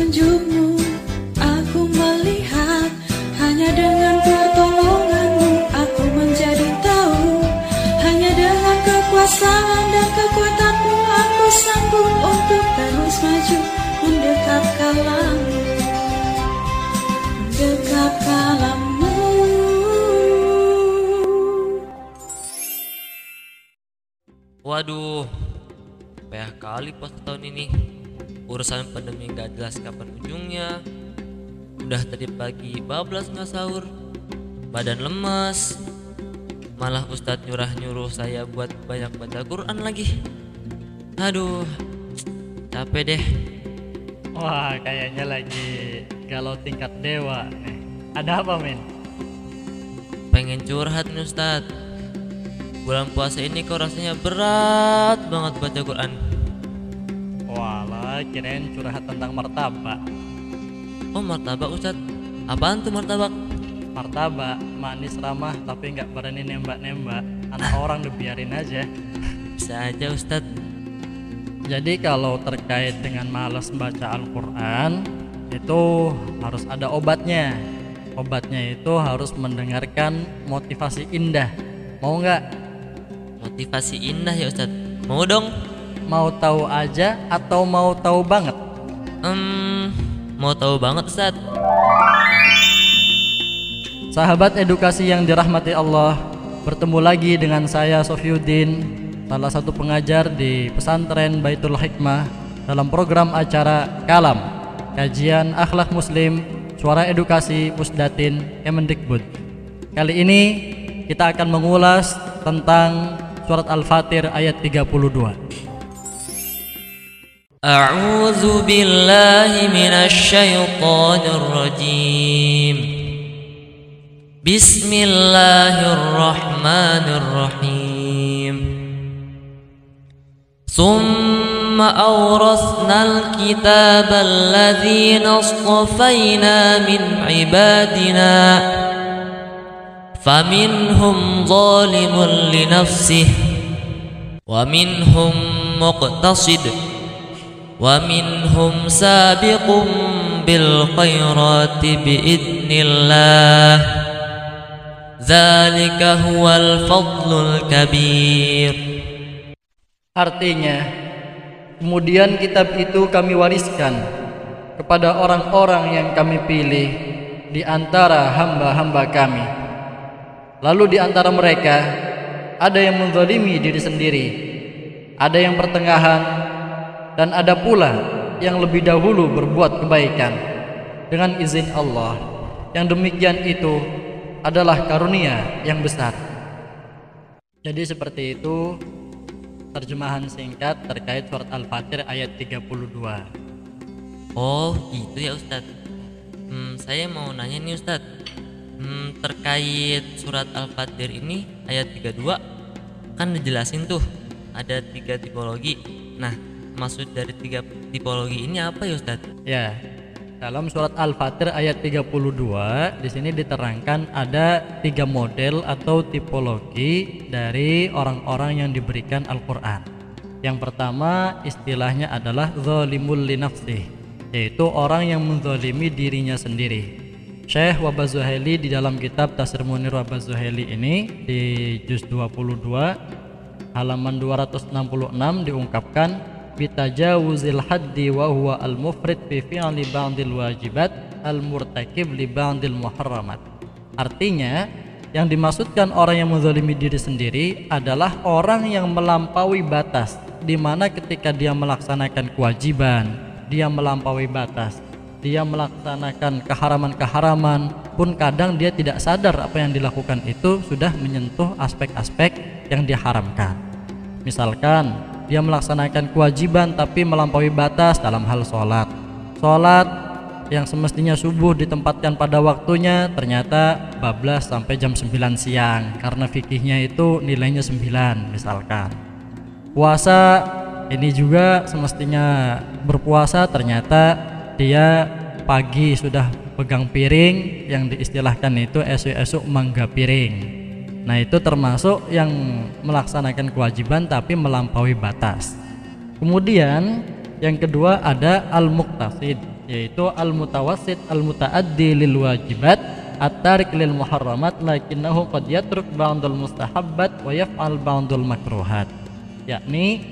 petunjukmu Aku melihat. Hanya dengan pertolonganmu Aku menjadi tahu. Hanya dengan kekuasaan dan kekuatanmu Aku sanggup untuk terus maju Mendekat kalammu Mendekat kalammu Waduh, payah kali puasa tahun ini. Urusan pandemi nggak jelas kapan ujungnya. Udah tadi pagi bablas nggak sahur, badan lemas. Malah Ustadz nyurah nyuruh saya buat banyak baca Quran lagi. Aduh, capek deh. Wah, kayaknya lagi galau tingkat dewa nih. Ada apa, men? Pengen curhat nih Ustadz. Bulan puasa ini kok rasanya berat banget baca Quran. Kirain curhat tentang martabak. Oh martabak Ustadz, apaan tuh martabak? Martabak, manis ramah tapi nggak berani nembak-nembak. Anak orang dibiarin aja. Bisa aja Ustadz. Jadi kalau terkait dengan malas baca Al-Quran itu harus ada obatnya. Obatnya itu harus mendengarkan motivasi indah. Mau nggak? Motivasi indah ya Ustadz. Mau dong? Mau tahu aja atau mau tahu banget? Hmm, mau tahu banget Ustadz. Sahabat edukasi yang dirahmati Allah, bertemu lagi dengan saya Sofiuddin, salah satu pengajar di pesantren Baitul Hikmah dalam program acara Kalam, kajian akhlak muslim, suara edukasi Pusdatin Kemendikbud. Kali ini kita akan mengulas tentang surat Al-Fatir ayat 32. أعوذ بالله من الشيطان الرجيم. بسم الله الرحمن الرحيم. ثم أورثنا الكتاب الذين اصطفينا من عبادنا فمنهم ظالم لنفسه ومنهم مقتصد. ومنهم سابق بالخيرات بإذن الله ذلك هو الفضل الكبير Artinya, kemudian kitab itu kami wariskan kepada orang-orang yang kami pilih di antara hamba-hamba kami. Lalu di antara mereka ada yang menzalimi diri sendiri, ada yang pertengahan, dan ada pula yang lebih dahulu berbuat kebaikan dengan izin Allah. Yang demikian itu adalah karunia yang besar. Jadi seperti itu terjemahan singkat terkait surat Al-Fatir ayat 32. Oh gitu ya Ustadz hmm, Saya mau nanya nih Ustadz hmm, Terkait surat Al-Fatir ini ayat 32 Kan dijelasin tuh ada tiga tipologi Nah maksud dari tiga tipologi ini apa ya Ustadz? Ya. Dalam surat Al-Fatir ayat 32 di sini diterangkan ada tiga model atau tipologi dari orang-orang yang diberikan Al-Qur'an. Yang pertama istilahnya adalah zalimul linafsih, yaitu orang yang menzalimi dirinya sendiri. Syekh Wabazuheli di dalam kitab Tasir Munir Wabazuheli ini di juz 22 halaman 266 diungkapkan bitajawuzil haddi wa huwa al mufrid fi fi'li ba'dil wajibat al murtakib li ba'dil muharramat artinya yang dimaksudkan orang yang menzalimi diri sendiri adalah orang yang melampaui batas di mana ketika dia melaksanakan kewajiban dia melampaui batas. Dia melaksanakan keharaman-keharaman pun kadang dia tidak sadar apa yang dilakukan itu sudah menyentuh aspek-aspek yang diharamkan misalkan dia melaksanakan kewajiban tapi melampaui batas dalam hal sholat. Sholat yang semestinya subuh ditempatkan pada waktunya ternyata bablas sampai jam 9 siang. Karena fikihnya itu nilainya 9 misalkan. Puasa ini juga semestinya berpuasa ternyata dia pagi sudah pegang piring yang diistilahkan itu esok-esok mangga piring Nah itu termasuk yang melaksanakan kewajiban tapi melampaui batas. Kemudian yang kedua ada al-muqtasid yaitu al-mutawassit al-mutaaddi lil wajibat at-tarik lil muharramat lakinnahu qad yatruk ba'dul mustahabbat wa yaf'al ba'dul makruhat yakni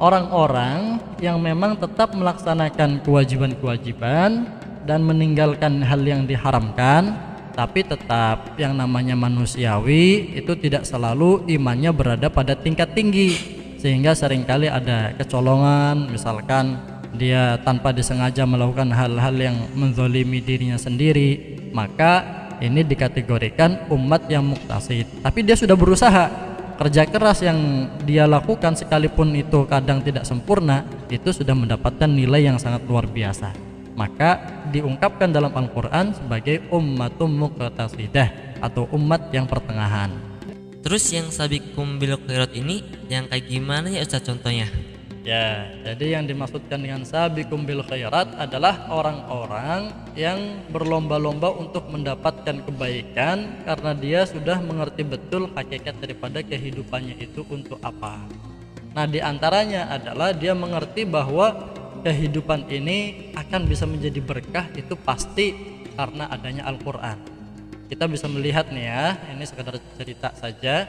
orang-orang yang memang tetap melaksanakan kewajiban-kewajiban dan meninggalkan hal yang diharamkan tapi tetap yang namanya manusiawi itu tidak selalu imannya berada pada tingkat tinggi. Sehingga sering kali ada kecolongan misalkan dia tanpa disengaja melakukan hal-hal yang menzolimi dirinya sendiri maka ini dikategorikan umat yang muktasid. Tapi dia sudah berusaha kerja keras yang dia lakukan sekalipun itu kadang tidak sempurna itu sudah mendapatkan nilai yang sangat luar biasa maka diungkapkan dalam Al-Quran sebagai ummatum muqtasidah atau umat yang pertengahan Terus yang sabikum bil khairat ini yang kayak gimana ya Ustaz contohnya? Ya, jadi yang dimaksudkan dengan sabikum bil khairat adalah orang-orang yang berlomba-lomba untuk mendapatkan kebaikan karena dia sudah mengerti betul hakikat daripada kehidupannya itu untuk apa. Nah, di antaranya adalah dia mengerti bahwa kehidupan ini akan bisa menjadi berkah itu pasti karena adanya Al-Quran. Kita bisa melihat nih ya, ini sekedar cerita saja.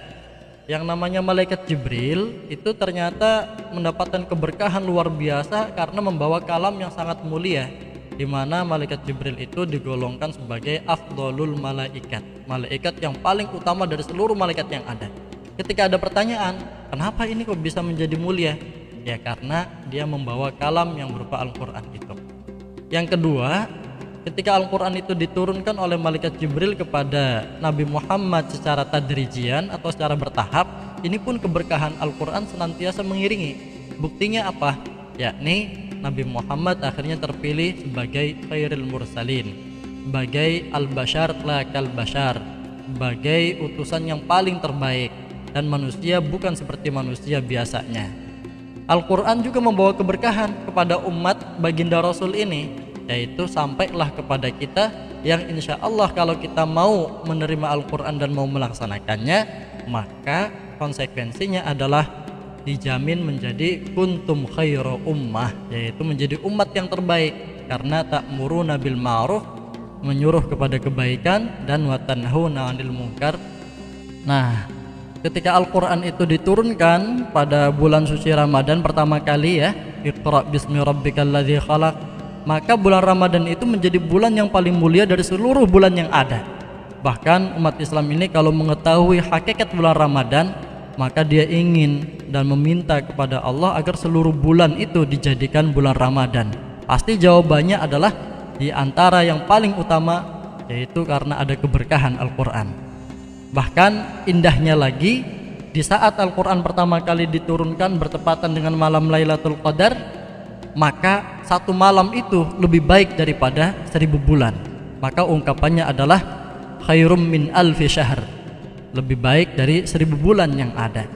Yang namanya malaikat Jibril itu ternyata mendapatkan keberkahan luar biasa karena membawa kalam yang sangat mulia di mana malaikat Jibril itu digolongkan sebagai afdolul malaikat malaikat yang paling utama dari seluruh malaikat yang ada. Ketika ada pertanyaan kenapa ini kok bisa menjadi mulia ya karena dia membawa kalam yang berupa Al-Quran itu. Yang kedua ketika Al-Quran itu diturunkan oleh malaikat Jibril kepada Nabi Muhammad secara tadrijian atau secara bertahap ini pun keberkahan Al-Quran senantiasa mengiringi. Buktinya apa? yakni Nabi Muhammad akhirnya terpilih sebagai khairul mursalin sebagai al-bashar lakal bashar sebagai utusan yang paling terbaik. Dan manusia bukan seperti manusia biasanya Al-Quran juga membawa keberkahan kepada umat baginda Rasul ini yaitu sampailah kepada kita yang insya Allah kalau kita mau menerima Al-Quran dan mau melaksanakannya maka konsekuensinya adalah dijamin menjadi kuntum khairu ummah yaitu menjadi umat yang terbaik. Karena tak muru nabil ma'ruf menyuruh kepada kebaikan dan watanhuna 'anil munkar. Nah ketika Al-Quran itu diturunkan pada bulan suci Ramadan pertama kali ya Iqra bismi rabbikal khalaq maka bulan Ramadan itu menjadi bulan yang paling mulia dari seluruh bulan yang ada. Bahkan umat Islam ini kalau mengetahui hakikat bulan Ramadan, maka dia ingin dan meminta kepada Allah agar seluruh bulan itu dijadikan bulan Ramadan. Pasti jawabannya adalah di antara yang paling utama yaitu karena ada keberkahan Al-Qur'an. Bahkan indahnya lagi di saat Al-Qur'an pertama kali diturunkan bertepatan dengan malam Lailatul Qadar, maka satu malam itu lebih baik daripada seribu bulan. Maka ungkapannya adalah khairum min alfi syahr. Lebih baik dari seribu bulan yang ada.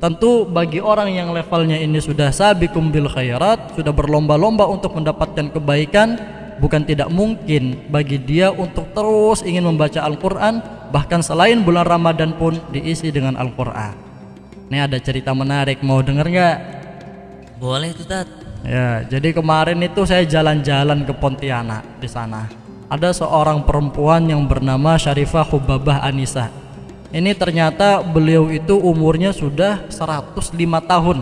Tentu bagi orang yang levelnya ini sudah sabikum bil khairat sudah berlomba-lomba untuk mendapatkan kebaikan bukan tidak mungkin bagi dia untuk terus ingin membaca Al-Quran bahkan selain bulan Ramadan pun diisi dengan Al-Quran ini ada cerita menarik mau denger nggak Boleh tuh Tat. Ya, jadi kemarin itu saya jalan-jalan ke Pontianak di sana. Ada seorang perempuan yang bernama Syarifah Hubabah Anissa. Ini ternyata beliau itu umurnya sudah 105 tahun.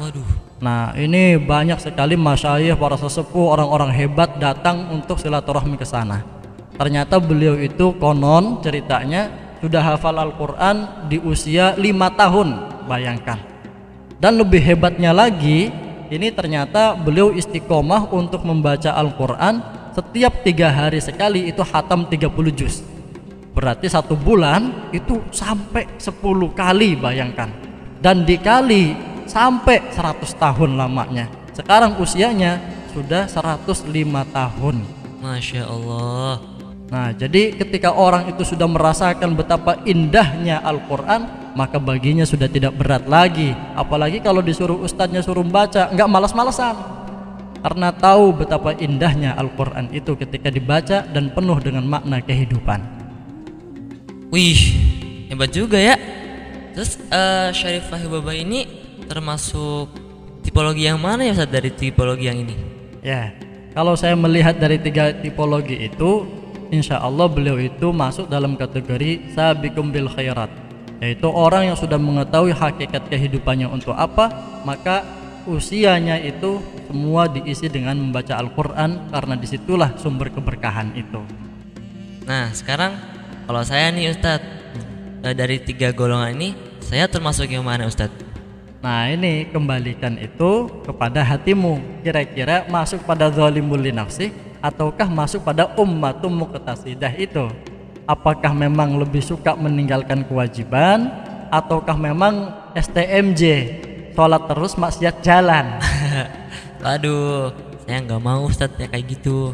Waduh. Nah, ini banyak sekali masyayikh para sesepuh orang-orang hebat datang untuk silaturahmi ke sana. Ternyata beliau itu konon ceritanya sudah hafal Al-Qur'an di usia 5 tahun, bayangkan. Dan lebih hebatnya lagi, ini ternyata beliau istiqomah untuk membaca Al-Quran setiap tiga hari sekali itu hatam 30 juz berarti satu bulan itu sampai 10 kali bayangkan dan dikali sampai 100 tahun lamanya sekarang usianya sudah 105 tahun Masya Allah. Nah, jadi ketika orang itu sudah merasakan betapa indahnya Al-Quran, maka baginya sudah tidak berat lagi. Apalagi kalau disuruh ustadznya suruh baca, nggak malas-malesan. Karena tahu betapa indahnya Al-Quran itu ketika dibaca dan penuh dengan makna kehidupan. Wih, hebat juga ya. Terus eh Syarifah Hibabah ini termasuk tipologi yang mana ya Ustaz dari tipologi yang ini? Ya, Kalau saya melihat dari tiga tipologi itu, insya Allah beliau itu masuk dalam kategori sabiqum bil khairat, yaitu orang yang sudah mengetahui hakikat kehidupannya untuk apa, maka usianya itu semua diisi dengan membaca Al-Quran karena di situlah sumber keberkahan itu. Nah, sekarang kalau saya nih Ustadz, eh, dari tiga golongan ini, saya termasuk yang mana Ustadz? Nah ini kembalikan itu kepada hatimu Kira-kira masuk pada zalimul li nafsi Ataukah masuk pada ummatum muqtasidah itu Apakah memang lebih suka meninggalkan kewajiban Ataukah memang STMJ Sholat terus maksiat jalan Waduh, saya nggak mau Ustadz ya kayak gitu.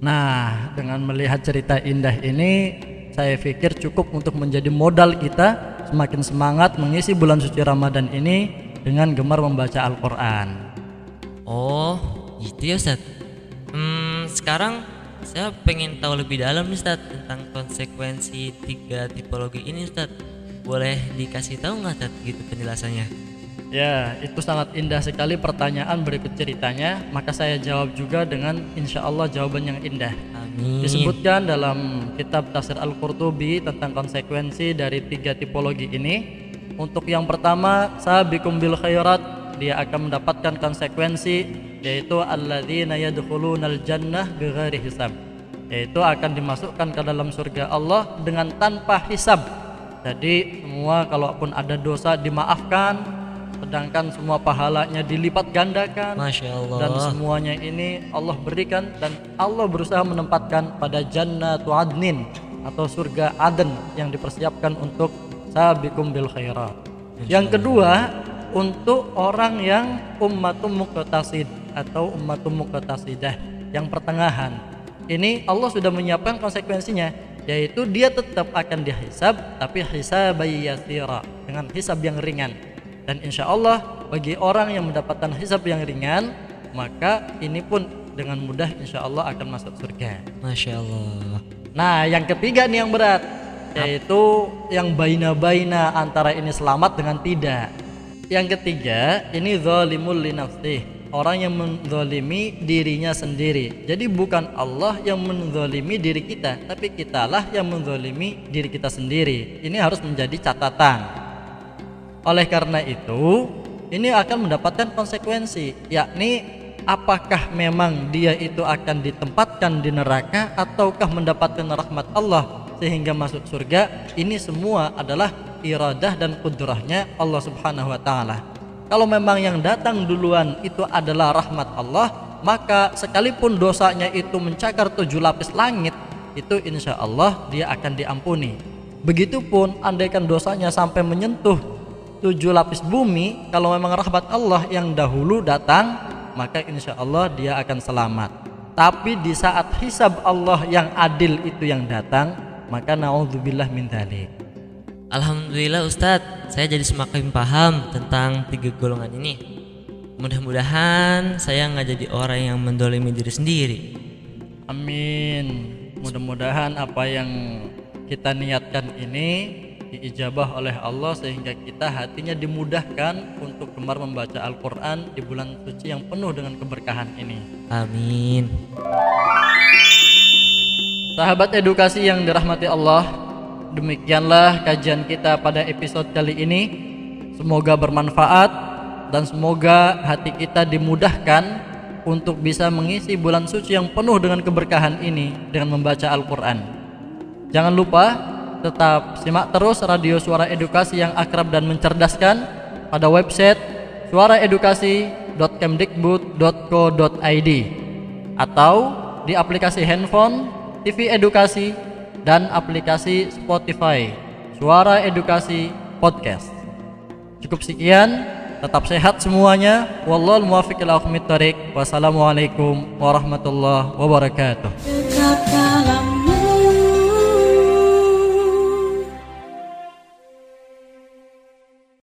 Nah dengan melihat cerita indah ini Saya pikir cukup untuk menjadi modal kita Semakin semangat mengisi bulan suci Ramadan ini Dengan gemar membaca Al-Quran Oh, gitu ya Ustadz. Hmm, sekarang saya pengen tahu lebih dalam nih Ustadz tentang konsekuensi tiga tipologi ini Ustadz. Boleh dikasih tahu nggak Ustadz gitu penjelasannya? Ya, itu sangat indah sekali pertanyaan berikut ceritanya. Maka saya jawab juga dengan insya Allah jawaban yang indah. Amin. Disebutkan dalam kitab Tafsir Al-Qurtubi tentang konsekuensi dari tiga tipologi ini. Untuk yang pertama, sabiqum bil khairat, dia akan mendapatkan konsekuensi yaitu alladzina yadkhulunal jannah bighairi hisab. Yaitu akan dimasukkan ke dalam surga Allah dengan tanpa hisab. Jadi semua kalaupun ada dosa dimaafkan, sedangkan semua pahalanya dilipat gandakan Masya Allah. dan semuanya ini Allah berikan dan Allah berusaha menempatkan pada jannatu adnin atau surga Aden yang dipersiapkan untuk sabiqum bil khairat. Yang kedua, untuk orang yang ummatum muqtasid atau ummatum muqtasidah yang pertengahan. Ini Allah sudah menyiapkan konsekuensinya yaitu dia tetap akan dihisab tapi hisab yasira dengan hisab yang ringan. Dan insya Allah bagi orang yang mendapatkan hisab yang ringan maka ini pun dengan mudah insya Allah akan masuk surga. Masya Allah. Nah yang ketiga nih yang berat yaitu yang baina-baina antara ini selamat dengan tidak. Yang ketiga ini zalimul li nafsih orang yang menzalimi dirinya sendiri. Jadi bukan Allah yang menzalimi diri kita, tapi kitalah yang menzalimi diri kita sendiri. Ini harus menjadi catatan. Oleh karena itu, ini akan mendapatkan konsekuensi, yakni apakah memang dia itu akan ditempatkan di neraka ataukah mendapatkan rahmat Allah sehingga masuk surga. Ini semua adalah iradah dan kudrahnya Allah Subhanahu wa taala. Kalau memang yang datang duluan itu adalah rahmat Allah, maka sekalipun dosanya itu mencakar tujuh lapis langit, itu insya Allah dia akan diampuni. Begitupun andaikan dosanya sampai menyentuh tujuh lapis bumi, kalau memang rahmat Allah yang dahulu datang, maka insya Allah dia akan selamat. Tapi di saat hisab Allah yang adil itu yang datang, maka naudzubillah min dzalik. Alhamdulillah Ustadz, saya jadi semakin paham tentang tiga golongan ini. Mudah-mudahan saya nggak jadi orang yang mendolimi diri sendiri. Amin. Mudah-mudahan apa yang kita niatkan ini diijabah oleh Allah sehingga kita hatinya dimudahkan untuk gemar membaca Al-Qur'an di bulan suci yang penuh dengan keberkahan ini. Amin. Sahabat edukasi yang dirahmati Allah, demikianlah kajian kita pada episode kali ini. Semoga bermanfaat dan semoga hati kita dimudahkan untuk bisa mengisi bulan suci yang penuh dengan keberkahan ini dengan membaca Al-Qur'an. Jangan lupa tetap simak terus radio Suara Edukasi yang akrab dan mencerdaskan pada website suaraedukasi.kemdikbud.co.id atau di aplikasi handphone, TV Edukasi, dan aplikasi Spotify Suara Edukasi Podcast. Cukup sekian, tetap sehat semuanya. Wallahul muwaffiq ila. Wassalamualaikum warahmatullahi wabarakatuh.